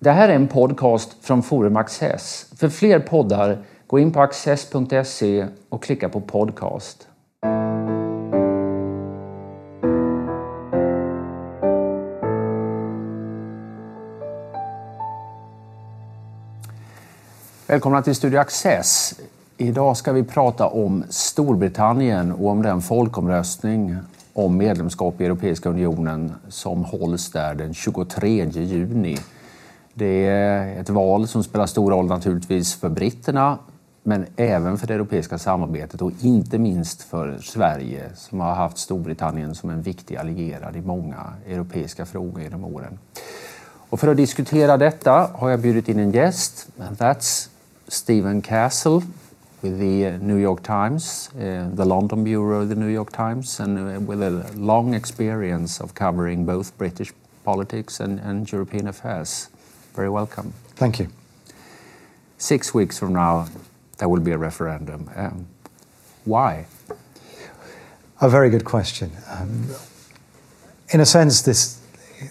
Det här är en podcast från Forum Access. För fler poddar, gå in på access.se och klicka på podcast. Välkomna till Studio Access. Idag ska vi prata om Storbritannien och om den folkomröstning om medlemskap i Europeiska unionen som hålls där den 23 juni. Det är ett val som spelar stor roll naturligtvis för britterna men även för det europeiska samarbetet och inte minst för Sverige som har haft Storbritannien som en viktig allierad i många europeiska frågor genom åren. Och för att diskutera detta har jag bjudit in en gäst. And that's Stephen Castle with the New York Times, uh, the London bureau of the New York Times, and eh, with a long experience of covering both British politics and, and European affairs. Very welcome. Thank you. Six weeks from now, there will be a referendum. Um, why? A very good question. Um, in a sense, this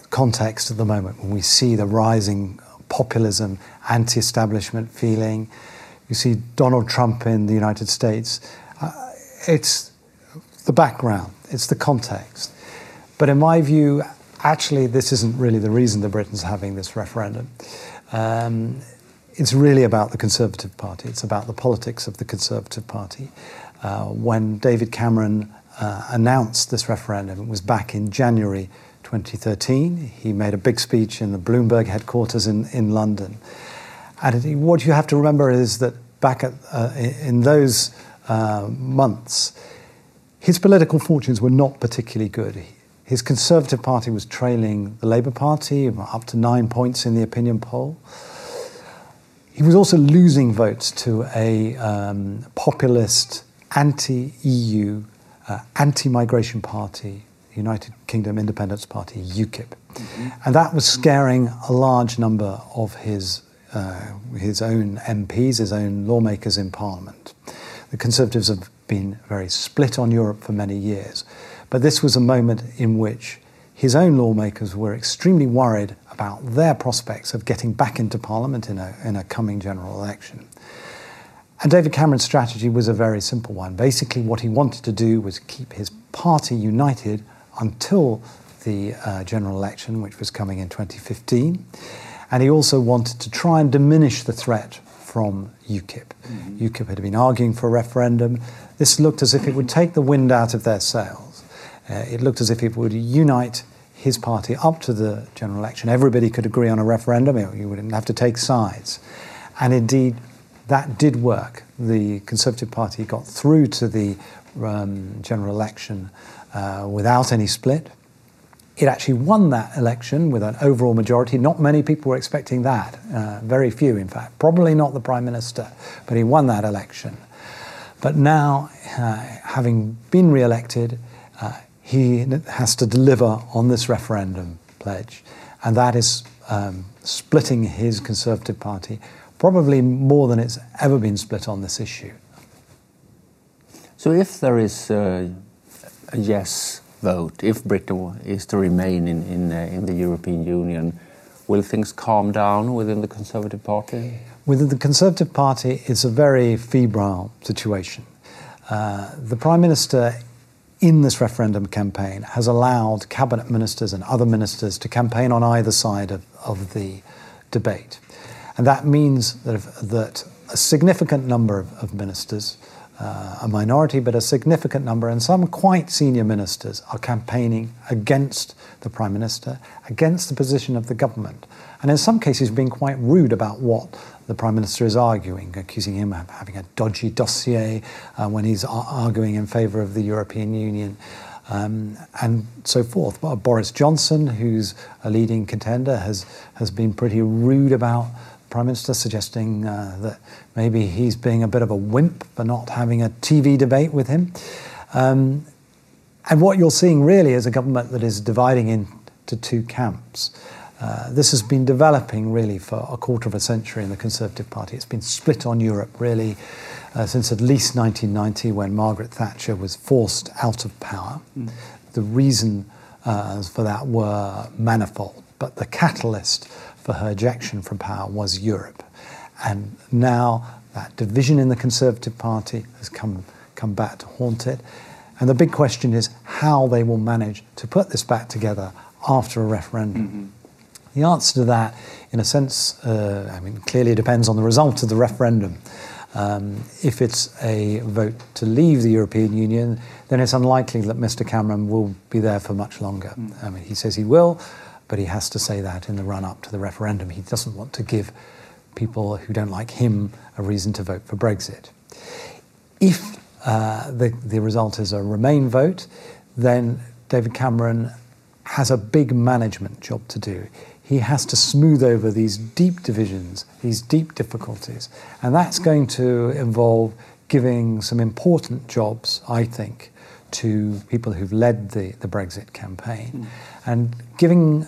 context at the moment, when we see the rising populism, anti establishment feeling, you see Donald Trump in the United States, uh, it's the background, it's the context. But in my view, actually, this isn't really the reason the Britons are having this referendum. Um, it's really about the Conservative Party. It's about the politics of the Conservative Party. Uh, when David Cameron uh, announced this referendum, it was back in January 2013. He made a big speech in the Bloomberg headquarters in, in London. And what you have to remember is that back at, uh, in those uh, months, his political fortunes were not particularly good. His Conservative Party was trailing the Labour Party up to nine points in the opinion poll. He was also losing votes to a um, populist, anti EU, uh, anti migration party, United Kingdom Independence Party, UKIP. Mm-hmm. And that was scaring a large number of his, uh, his own MPs, his own lawmakers in Parliament. The Conservatives have been very split on Europe for many years. But this was a moment in which his own lawmakers were extremely worried about their prospects of getting back into Parliament in a, in a coming general election. And David Cameron's strategy was a very simple one. Basically, what he wanted to do was keep his party united until the uh, general election, which was coming in 2015. And he also wanted to try and diminish the threat from UKIP. Mm-hmm. UKIP had been arguing for a referendum. This looked as if it would take the wind out of their sails. Uh, it looked as if it would unite his party up to the general election. Everybody could agree on a referendum, you wouldn't have to take sides. And indeed, that did work. The Conservative Party got through to the um, general election uh, without any split. It actually won that election with an overall majority. Not many people were expecting that, uh, very few, in fact. Probably not the Prime Minister, but he won that election. But now, uh, having been re elected, uh, he has to deliver on this referendum pledge, and that is um, splitting his Conservative Party probably more than it's ever been split on this issue. So, if there is a yes vote, if Britain is to remain in, in, uh, in the European Union, will things calm down within the Conservative Party? Within the Conservative Party, it's a very febrile situation. Uh, the Prime Minister in this referendum campaign has allowed cabinet ministers and other ministers to campaign on either side of, of the debate. And that means that, if, that a significant number of, of ministers, uh, a minority, but a significant number, and some quite senior ministers, are campaigning against the Prime Minister, against the position of the government, and in some cases being quite rude about what the Prime Minister is arguing, accusing him of having a dodgy dossier uh, when he's arguing in favour of the European Union. Um, and so forth. But Boris Johnson, who's a leading contender, has, has been pretty rude about the Prime Minister, suggesting uh, that maybe he's being a bit of a wimp for not having a TV debate with him. Um, and what you're seeing really is a government that is dividing into two camps. Uh, this has been developing really for a quarter of a century in the Conservative Party. It's been split on Europe really uh, since at least 1990 when Margaret Thatcher was forced out of power. Mm. The reason uh, for that were manifold, but the catalyst for her ejection from power was Europe. And now that division in the Conservative Party has come, come back to haunt it. And the big question is how they will manage to put this back together after a referendum. Mm-hmm. The answer to that, in a sense, uh, I mean, clearly depends on the result of the referendum. Um, if it's a vote to leave the European Union, then it's unlikely that Mr. Cameron will be there for much longer. Mm. I mean, he says he will, but he has to say that in the run up to the referendum. He doesn't want to give people who don't like him a reason to vote for Brexit. If uh, the, the result is a Remain vote, then David Cameron has a big management job to do. He has to smooth over these deep divisions, these deep difficulties. And that's going to involve giving some important jobs, I think, to people who've led the, the Brexit campaign mm. and giving,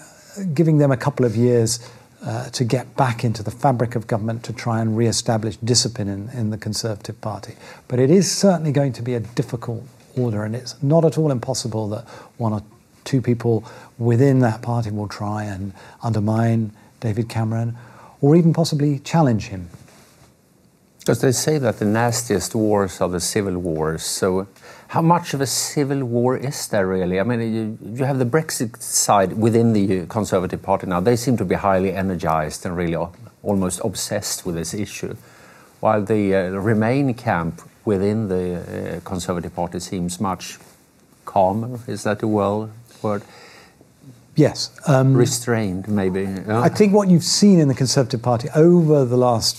giving them a couple of years uh, to get back into the fabric of government to try and re-establish discipline in, in the Conservative Party. But it is certainly going to be a difficult order, and it's not at all impossible that one or two people within that party will try and undermine David Cameron or even possibly challenge him. Because they say that the nastiest wars are the civil wars. So, how much of a civil war is there really? I mean, you, you have the Brexit side within the Conservative Party now. They seem to be highly energized and really almost obsessed with this issue, while the uh, Remain camp within the uh, Conservative Party seems much calmer. Is that a well word? Yes. Um, Restrained, maybe. I think what you've seen in the Conservative Party over the last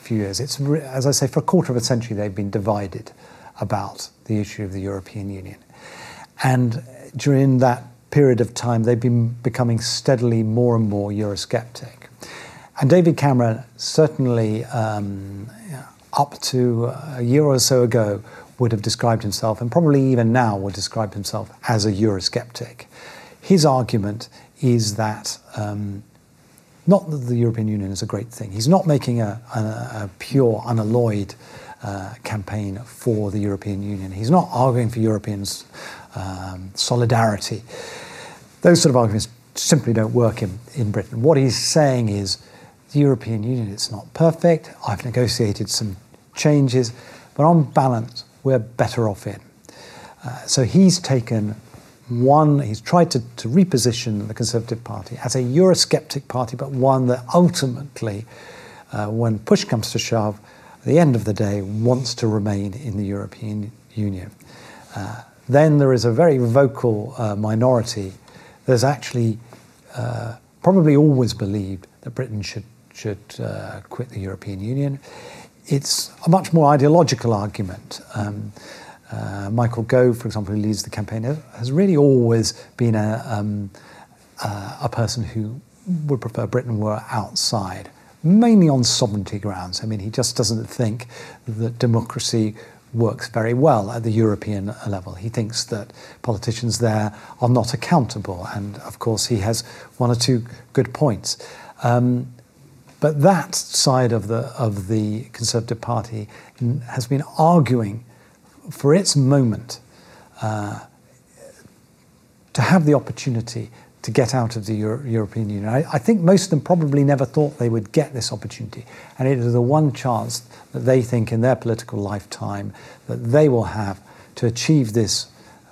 few years, it's, as I say, for a quarter of a century, they've been divided about the issue of the European Union. And during that period of time, they've been becoming steadily more and more Eurosceptic. And David Cameron, certainly um, up to a year or so ago, would have described himself, and probably even now would describe himself as a Eurosceptic. His argument is that um, not that the European Union is a great thing. He's not making a, a, a pure, unalloyed uh, campaign for the European Union. He's not arguing for European um, solidarity. Those sort of arguments simply don't work in, in Britain. What he's saying is the European Union, it's not perfect. I've negotiated some changes, but on balance, we're better off in. Uh, so he's taken one, he's tried to, to reposition the Conservative Party as a Eurosceptic party, but one that ultimately, uh, when push comes to shove, at the end of the day, wants to remain in the European Union. Uh, then there is a very vocal uh, minority that's actually uh, probably always believed that Britain should, should uh, quit the European Union. It's a much more ideological argument. Um, uh, Michael Gove, for example, who leads the campaign, has really always been a, um, uh, a person who would prefer Britain were outside, mainly on sovereignty grounds. I mean, he just doesn't think that democracy works very well at the European level. He thinks that politicians there are not accountable, and of course, he has one or two good points. Um, but that side of the of the Conservative Party has been arguing for its moment uh, to have the opportunity to get out of the Euro- European Union. I, I, think most of them probably never thought they would get this opportunity, and it is the one chance that they think in their political lifetime that they will have to achieve this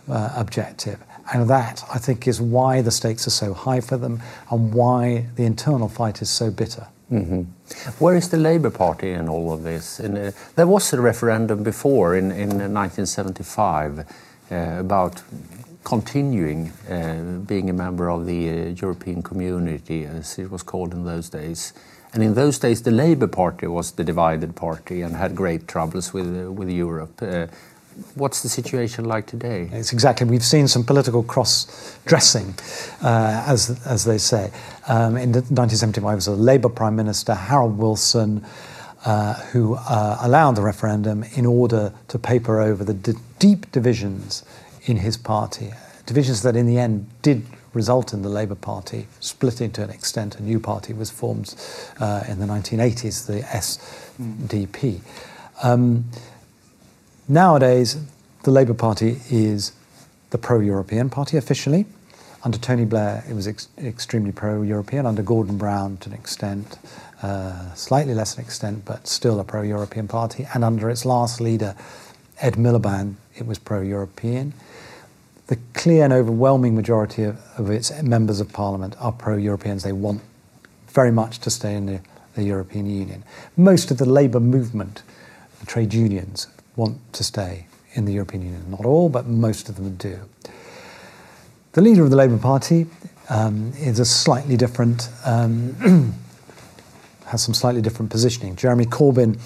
uh, objective. And that, I think, is why the stakes are so high for them and why the internal fight is so bitter. Mm-hmm. Where is the Labour Party in all of this? In, uh, there was a referendum before in, in 1975 uh, about continuing uh, being a member of the uh, European community, as it was called in those days. And in those days, the Labour Party was the divided party and had great troubles with, uh, with Europe. What's the situation like today? It's exactly. We've seen some political cross-dressing, uh, as as they say. Um, in 1975, it was a Labour Prime Minister, Harold Wilson, uh, who uh, allowed the referendum in order to paper over the d- deep divisions in his party, divisions that in the end did result in the Labour Party splitting to an extent. A new party was formed uh, in the 1980s, the SDP. Um, Nowadays, the Labour Party is the pro European party officially. Under Tony Blair, it was ex- extremely pro European. Under Gordon Brown, to an extent, uh, slightly less an extent, but still a pro European party. And under its last leader, Ed Miliband, it was pro European. The clear and overwhelming majority of, of its members of parliament are pro Europeans. They want very much to stay in the, the European Union. Most of the labour movement, the trade unions, want to stay in the European Union. Not all, but most of them do. The leader of the Labour Party um, is a slightly different, um, has some slightly different positioning. Jeremy Corbyn,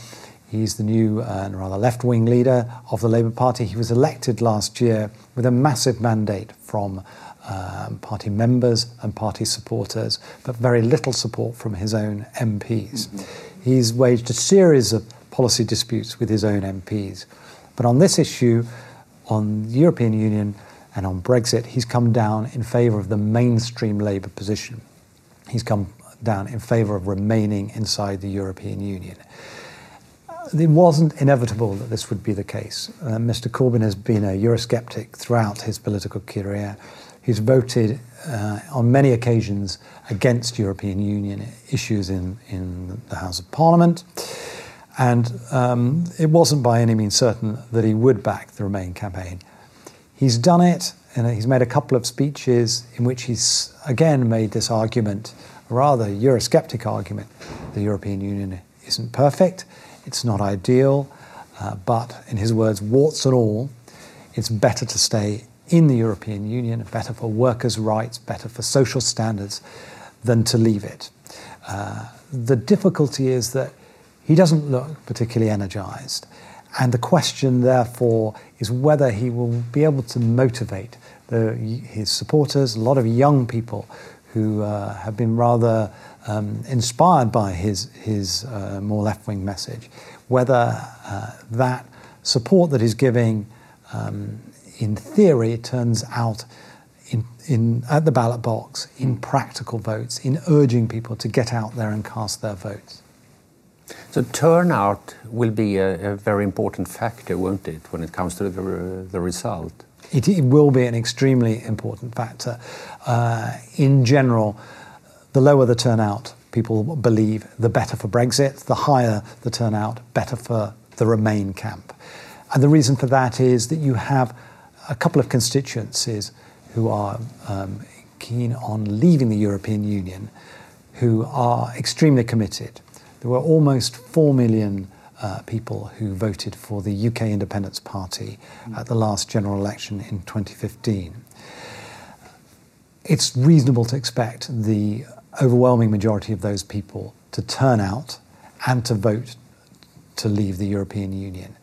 he's the new uh, rather left wing leader of the Labour Party. He was elected last year with a massive mandate from um, party members and party supporters, but very little support from his own MPs. Mm-hmm. He's waged a series of policy disputes with his own MPs. But on this issue, on the European Union and on Brexit, he's come down in favour of the mainstream Labour position. He's come down in favour of remaining inside the European Union. It wasn't inevitable that this would be the case. Uh, Mr. Corbyn has been a Eurosceptic throughout his political career. He's voted uh, on many occasions against European Union issues in, in the House of Parliament. And um, it wasn't by any means certain that he would back the Remain campaign. He's done it, and he's made a couple of speeches in which he's again made this argument, a rather Eurosceptic argument. The European Union isn't perfect, it's not ideal, uh, but in his words, warts and all, it's better to stay in the European Union, better for workers' rights, better for social standards, than to leave it. Uh, the difficulty is that he doesn't look particularly energized. And the question, therefore, is whether he will be able to motivate the, his supporters, a lot of young people who uh, have been rather um, inspired by his, his uh, more left wing message, whether uh, that support that he's giving, um, in theory, turns out in, in, at the ballot box in practical votes, in urging people to get out there and cast their votes. So turnout will be a, a, very important factor, won't it, when it comes to the, the result? It, it, will be an extremely important factor. Uh, in general, the lower the turnout, people believe, the better for Brexit. The higher the turnout, better for the Remain camp. And the reason for that is that you have a couple of constituencies who are um, keen on leaving the European Union, who are extremely committed there were almost 4 million uh, people who voted for the UK Independence Party at the last general election in 2015. It's reasonable to expect the overwhelming majority of those people to turn out and to vote to leave the European Union.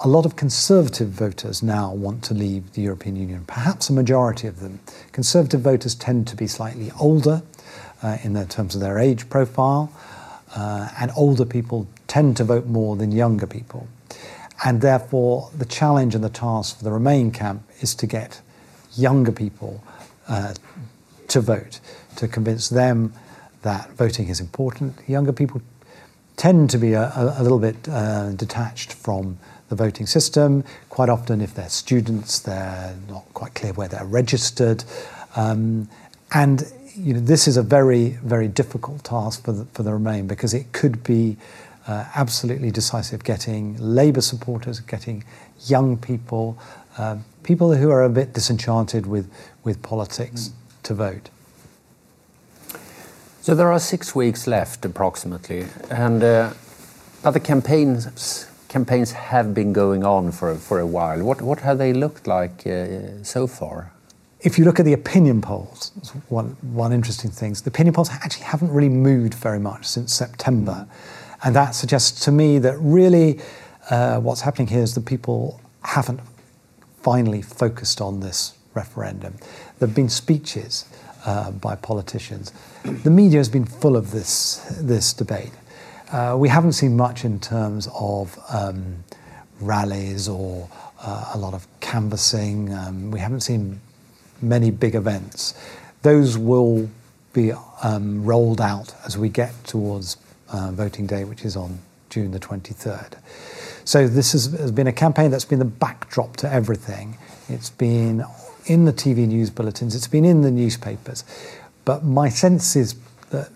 A lot of conservative voters now want to leave the European Union, perhaps a majority of them. Conservative voters tend to be slightly older uh, in terms of their age profile uh, and older people tend to vote more than younger people. And therefore, the challenge and the task for the Remain camp is to get younger people uh, to vote, to convince them that voting is important. Younger people tend to be a, a, little bit uh, detached from the voting system. Quite often, if they're students, they're not quite clear where they're registered. Um, and you know, this is a very, very difficult task for the, for the Remain because it could be uh, absolutely decisive getting Labour supporters, getting young people, uh, people who are a bit disenchanted with, with politics mm. to vote. So there are six weeks left, approximately, and uh, other campaigns campaigns have been going on for for a while. What what have they looked like uh, so far? If you look at the opinion polls, one, one interesting thing, is the opinion polls actually haven't really moved very much since September. And that suggests to me that really uh, what's happening here is that people haven't finally focused on this referendum. There have been speeches uh, by politicians. The media has been full of this, this debate. Uh, we haven't seen much in terms of um, rallies or uh, a lot of canvassing. Um, we haven't seen many big events. Those will be um, rolled out as we get towards uh, voting day, which is on June the 23rd. So this has, has, been a campaign that's been the backdrop to everything. It's been in the TV news bulletins, it's been in the newspapers. But my sense is that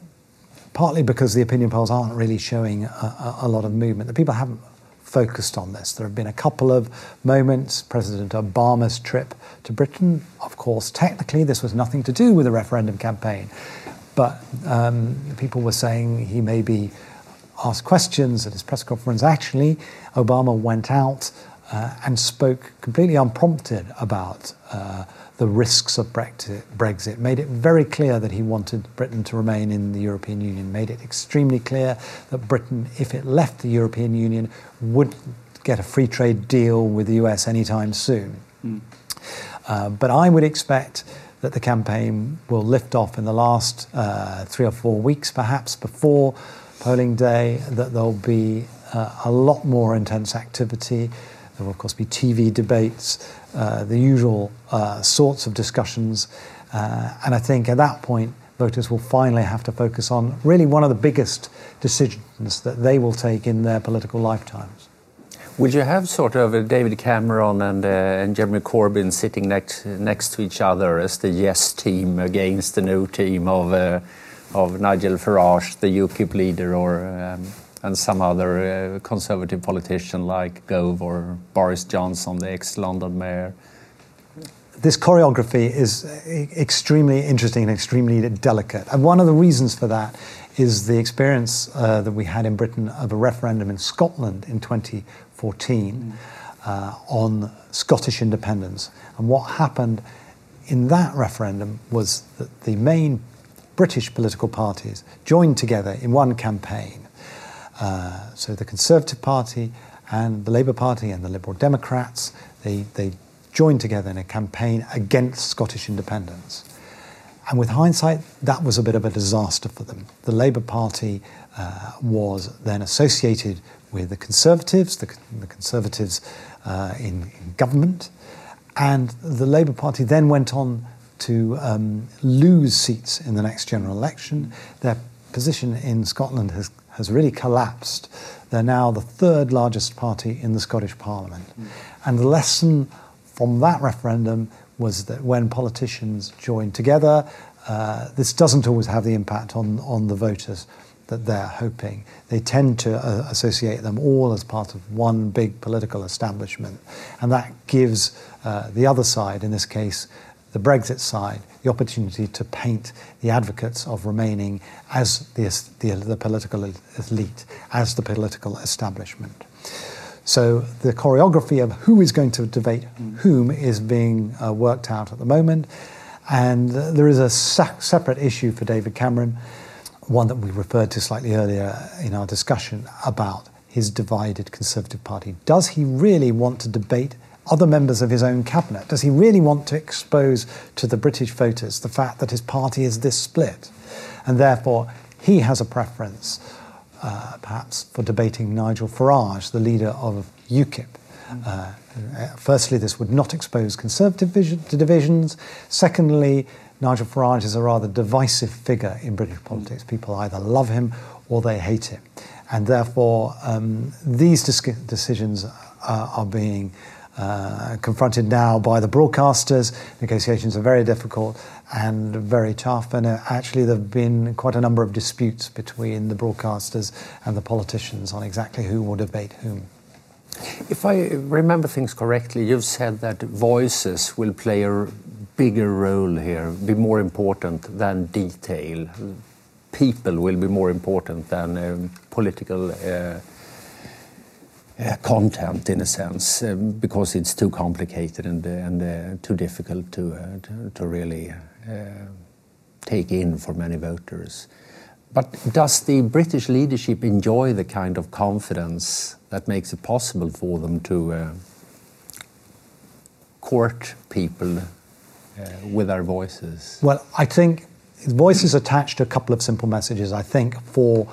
partly because the opinion polls aren't really showing a, a, a lot of movement, that people haven't focused on this. There have been a couple of moments. President Obama's trip to Britain, of course, technically this was nothing to do with the referendum campaign, but um, people were saying he may be asked questions at his press conference. Actually, Obama went out uh, and spoke completely unprompted about uh, the risks of Brexit, Brexit, made it very clear that he wanted Britain to remain in the European Union, made it extremely clear that Britain, if it left the European Union, would get a free trade deal with the US anytime soon. Mm. Uh, but I would expect that the campaign will lift off in the last uh, three or four weeks, perhaps before polling day, that there'll be uh, a lot more intense activity. There will, of course, be TV debates, uh, the usual uh, sorts of discussions. Uh, and I think at that point, voters will finally have to focus on really one of the biggest decisions that they will take in their political lifetimes. Would you have sort of a David Cameron and, uh, and Jeremy Corbyn sitting next next to each other as the yes team against the no team of uh, of Nigel Farage, the UKIP leader, or um, and some other uh, conservative politician like Gove or Boris Johnson, the ex-London mayor. This choreography is extremely interesting and extremely delicate. And one of the reasons for that is the experience uh, that we had in Britain of a referendum in Scotland in 2014 mm. uh, on Scottish independence. And what happened in that referendum was that the main British political parties joined together in one campaign uh, so the Conservative Party and the Labour Party and the Liberal Democrats, they, they joined together in a campaign against Scottish independence. And with hindsight, that was a bit of a disaster for them. The Labour Party uh, was then associated with the Conservatives, the, the Conservatives uh, in, in, government, and the Labour Party then went on to um, lose seats in the next general election. Their position in Scotland has has really collapsed. They're now the third largest party in the Scottish Parliament. Mm. And the lesson from that referendum was that when politicians join together, uh, this doesn't always have the impact on, on the voters that they're hoping. They tend to uh, associate them all as part of one big political establishment. And that gives uh, the other side, in this case, the Brexit side, the opportunity to paint the advocates of remaining as the, the, the political elite, as the political establishment. So the choreography of who is going to debate whom is being uh, worked out at the moment. And uh, there is a separate issue for David Cameron, one that we referred to slightly earlier in our discussion about his divided Conservative Party. Does he really want to debate other members of his own cabinet? Does he really want to expose to the British voters the fact that his party is this split? And therefore, he has a preference, uh, perhaps, for debating Nigel Farage, the leader of UKIP. Uh, firstly, this would not expose conservative divisions. Secondly, Nigel Farage is a rather divisive figure in British politics. People either love him or they hate him. And therefore, um, these decisions are being uh, confronted now by the broadcasters. Negotiations are very difficult and very tough, and uh, actually, there have been quite a number of disputes between the broadcasters and the politicians on exactly who will debate whom. If I remember things correctly, you've said that voices will play a bigger role here, be more important than detail. People will be more important than um, political. Uh, content in a sense uh, because it's too complicated and, and too difficult to, to, really take in for many voters. But does the British leadership enjoy the kind of confidence that makes it possible for them to uh, court people uh, with their voices? Well, I think voices attached to a couple of simple messages. I think for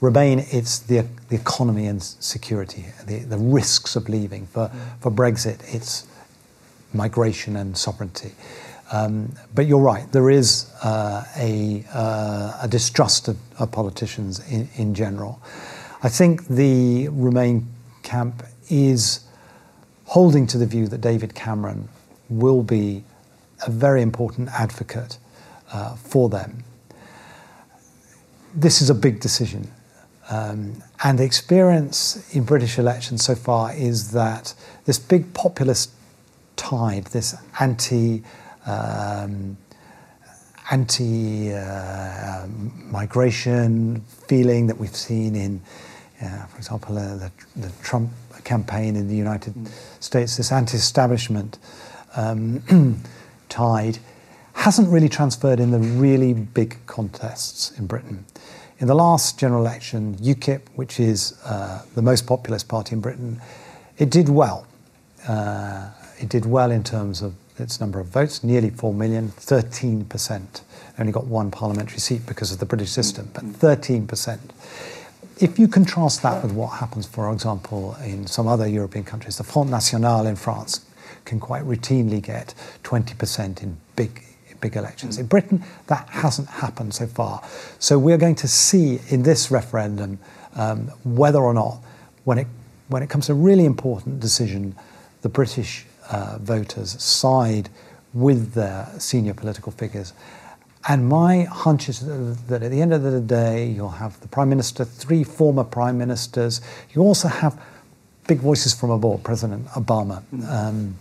Remain, it's the, the economy and security, the, the risks of leaving. For, for Brexit, it's migration and sovereignty. Um, but you're right, there is uh, a, uh, a, distrust of, of politicians in, in, general. I think the Remain camp is holding to the view that David Cameron will be a very important advocate uh, for them. This is a big decision. Um, and the experience in British elections so far is that this big populist tide, this anti um, anti uh, migration feeling that we've seen in, uh, for example, uh, the, the, Trump campaign in the United mm. States, this anti establishment um, tide hasn't really transferred in the really big contests in Britain. In the last general election, UKIP, which is uh, the most populist party in Britain, it did well. Uh, it did well in terms of its number of votes, nearly 4 million, 13%. Only got one parliamentary seat because of the British system, but 13%. If you contrast that with what happens, for example, in some other European countries, the Front National in France can quite routinely get 20% in big big elections. In Britain, that hasn't happened so far. So we're going to see in this referendum um, whether or not, when it, when it comes to a really important decision, the British uh, voters side with their senior political figures. And my hunch is that at the end of the day, you'll have the Prime Minister, three former Prime Ministers. You also have big voices from abroad, President Obama. Um,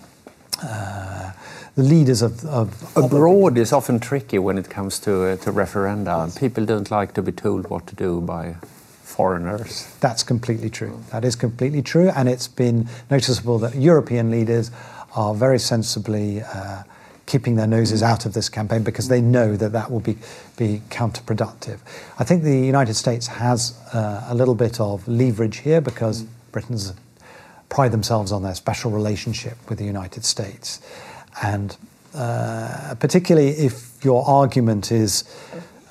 uh, the leaders of, of abroad is often tricky when it comes to uh, to referenda. Yes. People don't like to be told what to do by foreigners. That's completely true. That is completely true, and it's been noticeable that European leaders are very sensibly. Uh, keeping their noses out of this campaign because they know that that will be, be counterproductive. I think the United States has uh, a little bit of leverage here because Britain's pride themselves on their special relationship with the United States. And uh, particularly if your argument is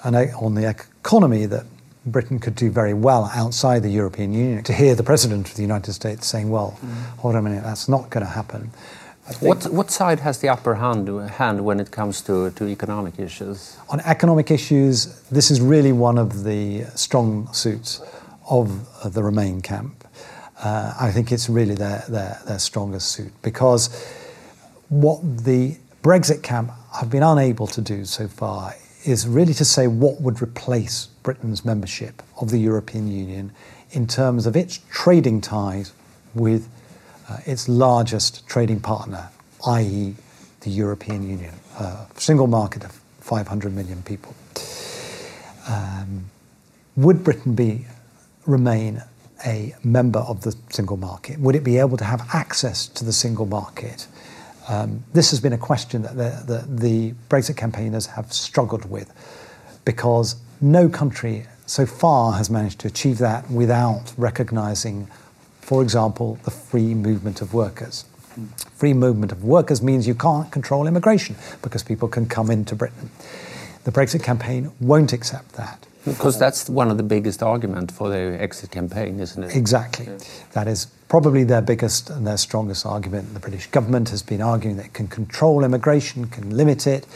an, on the economy that Britain could do very well outside the European Union, to hear the President of the United States saying, well, mm. hold on a minute, that's not going to happen. What, what side has the upper hand, hand when it comes to, to economic issues? On economic issues, this is really one of the strong suits of, of the Remain camp. Uh, I think it's really their, their, their strongest suit because what the Brexit camp have been unable to do so far is really to say what would replace Britain's membership of the European Union in terms of its trading ties with uh, its largest trading partner, i.e., the European Union, a single market of 500 million people. Um, would Britain be remain a member of the single market? Would it be able to have access to the single market? Um, this has been a question that the, the, the, Brexit campaigners have struggled with because no country so far has managed to achieve that without recognising, for example, the free movement of workers. Free movement of workers means you can't control immigration because people can come into Britain. The Brexit campaign won't accept that. Because that's one of the biggest arguments for the exit campaign, isn't it? Exactly. Yeah. That is probably their biggest and their strongest argument. The British government has been arguing that it can control immigration, can limit it.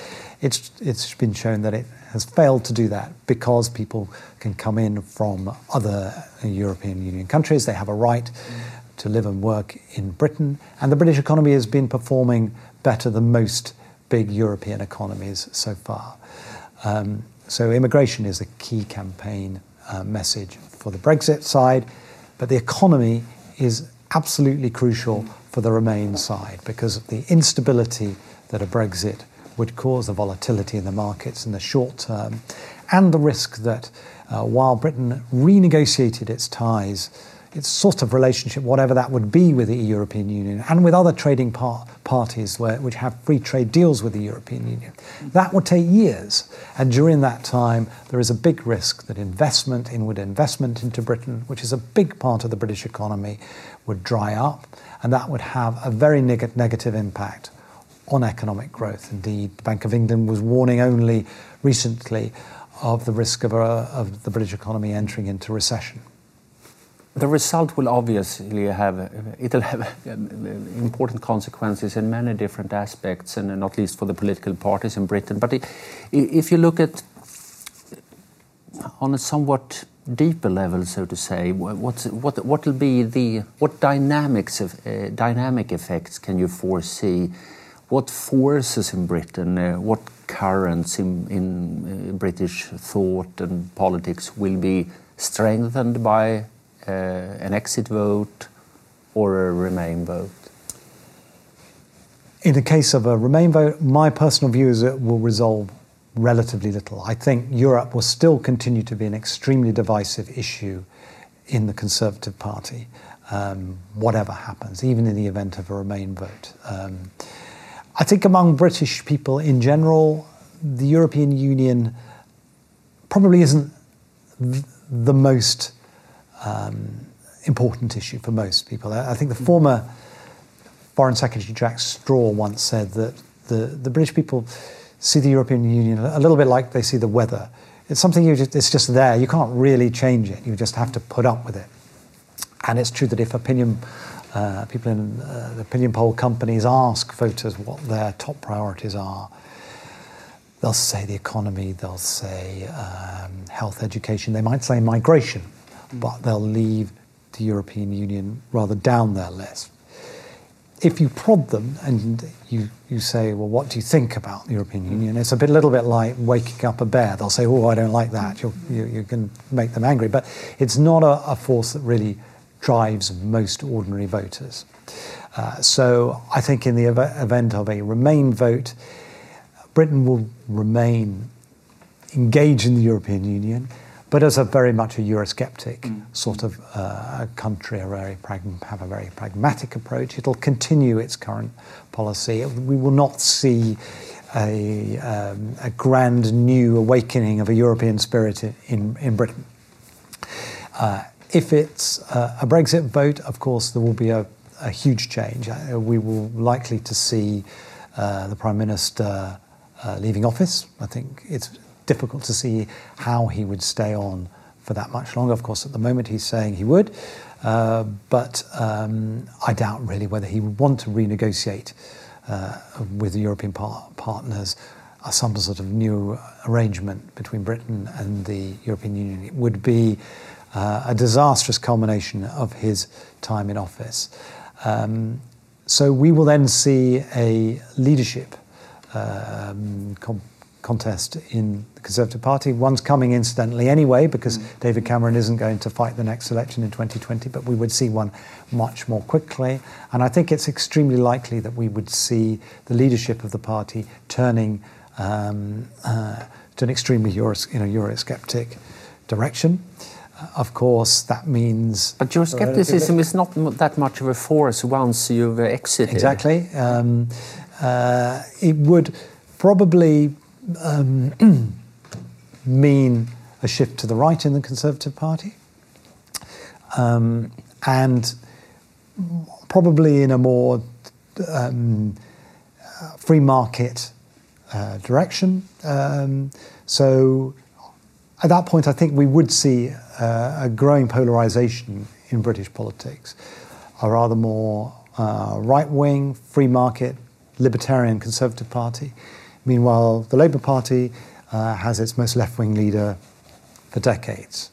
It's, it's been shown that it has failed to do that because people can come in from other European Union countries. They have a right to live and work in Britain. And the British economy has been performing better than most big European economies so far. Um, so immigration is a key campaign uh, message for the Brexit side, but the economy is absolutely crucial for the Remain side because of the instability that a Brexit would cause, the volatility in the markets in the short term, and the risk that uh, while Britain renegotiated its ties its sort of relationship, whatever that would be with the European Union and with other trading par- parties where, which have free trade deals with the European Union. That would take years. And during that time, there is a big risk that investment, inward investment into Britain, which is a big part of the British economy, would dry up. And that would have a very neg- negative impact on economic growth. Indeed, the Bank of England was warning only recently of the risk of, a, of the British economy entering into recession. The result will obviously have it'll have important consequences in many different aspects, and not least for the political parties in Britain. But if you look at on a somewhat deeper level, so to say, what what what will be the what dynamics of uh, dynamic effects can you foresee what forces in Britain, uh, what currents in, in uh, British thought and politics will be strengthened by an exit vote or a Remain vote? In the case of a Remain vote, my personal view is it will resolve relatively little. I think Europe will still continue to be an extremely divisive issue in the Conservative Party, um, whatever happens, even in the event of a Remain vote. Um, I think among British people in general, the European Union probably isn't the most um, important issue for most people. I think the former Foreign Secretary Jack Straw once said that the, the British people see the European Union a little bit like they see the weather. It's something you just, it's just there. You can't really change it. You just have to put up with it. And it's true that if opinion uh, people in uh, opinion poll companies ask voters what their top priorities are, they'll say the economy, they'll say um, health, education, they might say migration, but they'll leave the European Union rather down their list. If you prod them and you, you say, well, what do you think about the European Union? It's a bit, little bit like waking up a bear. They'll say, oh, I don't like that. you you, you can make them angry. But it's not a, a force that really drives most ordinary voters. Uh, so I think in the ev- event of a Remain vote, Britain will remain engaged in the European Union but as a very much a Eurosceptic mm. sort of uh, country, a very prag- have a very pragmatic approach. It'll continue its current policy. We will not see a, um, a grand new awakening of a European spirit in, in Britain. Uh, if it's uh, a Brexit vote, of course, there will be a, a huge change. Uh, we will likely to see uh, the Prime Minister uh, leaving office. I think it's difficult to see how he would stay on for that much longer. Of course, at the moment he's saying he would, uh, but um, I doubt really whether he would want to renegotiate uh, with the European par- partners uh, some sort of new arrangement between Britain and the European Union. It would be uh, a disastrous culmination of his time in office. Um, so we will then see a leadership um, contest in the Conservative Party. One's coming incidentally anyway because mm. David Cameron isn't going to fight the next election in 2020, but we would see one much more quickly. And I think it's extremely likely that we would see the leadership of the party turning um, uh, to an extremely Euros- you know, Eurosceptic direction. Uh, of course, that means. But Euroscepticism is not that much of a force once you've exited. Exactly. Um, uh, it would probably um, mean a shift to the right in the Conservative Party, um, and probably in a more um, free market uh, direction. Um, so at that point, I think we would see uh, a growing polarization in British politics, a rather more uh, right wing, free market, libertarian Conservative Party Meanwhile, the Labour Party uh, has its most left wing leader for decades.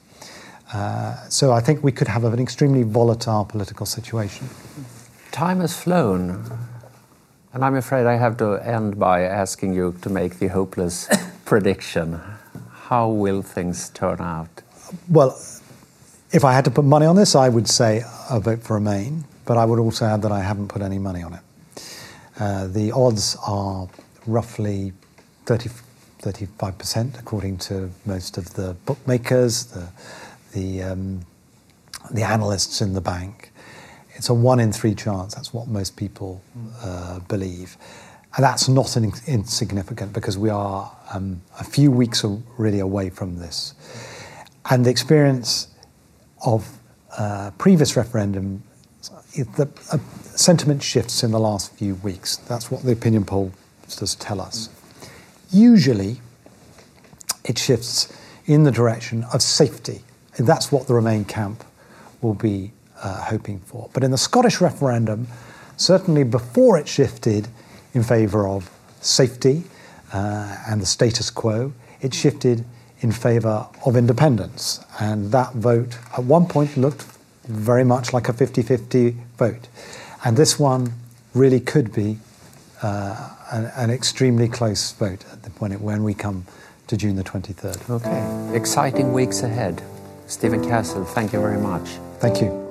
Uh, so I think we could have an extremely volatile political situation. Time has flown, and I'm afraid I have to end by asking you to make the hopeless prediction. How will things turn out? Well, if I had to put money on this, I would say a vote for Remain, but I would also add that I haven't put any money on it. Uh, the odds are roughly 30, 35%, according to most of the bookmakers, the, the, um, the analysts in the bank. It's a one in three chance. That's what most people uh, believe. And that's not in, insignificant because we are um, a few weeks really away from this. And the experience of uh, previous referendum, the uh, sentiment shifts in the last few weeks. That's what the opinion poll does tell us. Usually, it shifts in the direction of safety. And that's what the Remain camp will be uh, hoping for. But in the Scottish referendum, certainly before it shifted in favour of safety uh, and the status quo, it shifted in favour of independence. And that vote at one point looked very much like a 50 50 vote. And this one really could be Uh, an, extremely close vote at the point when we come to June the 23rd. Okay. Exciting weeks ahead. Stephen Castle, thank you very much. Thank you.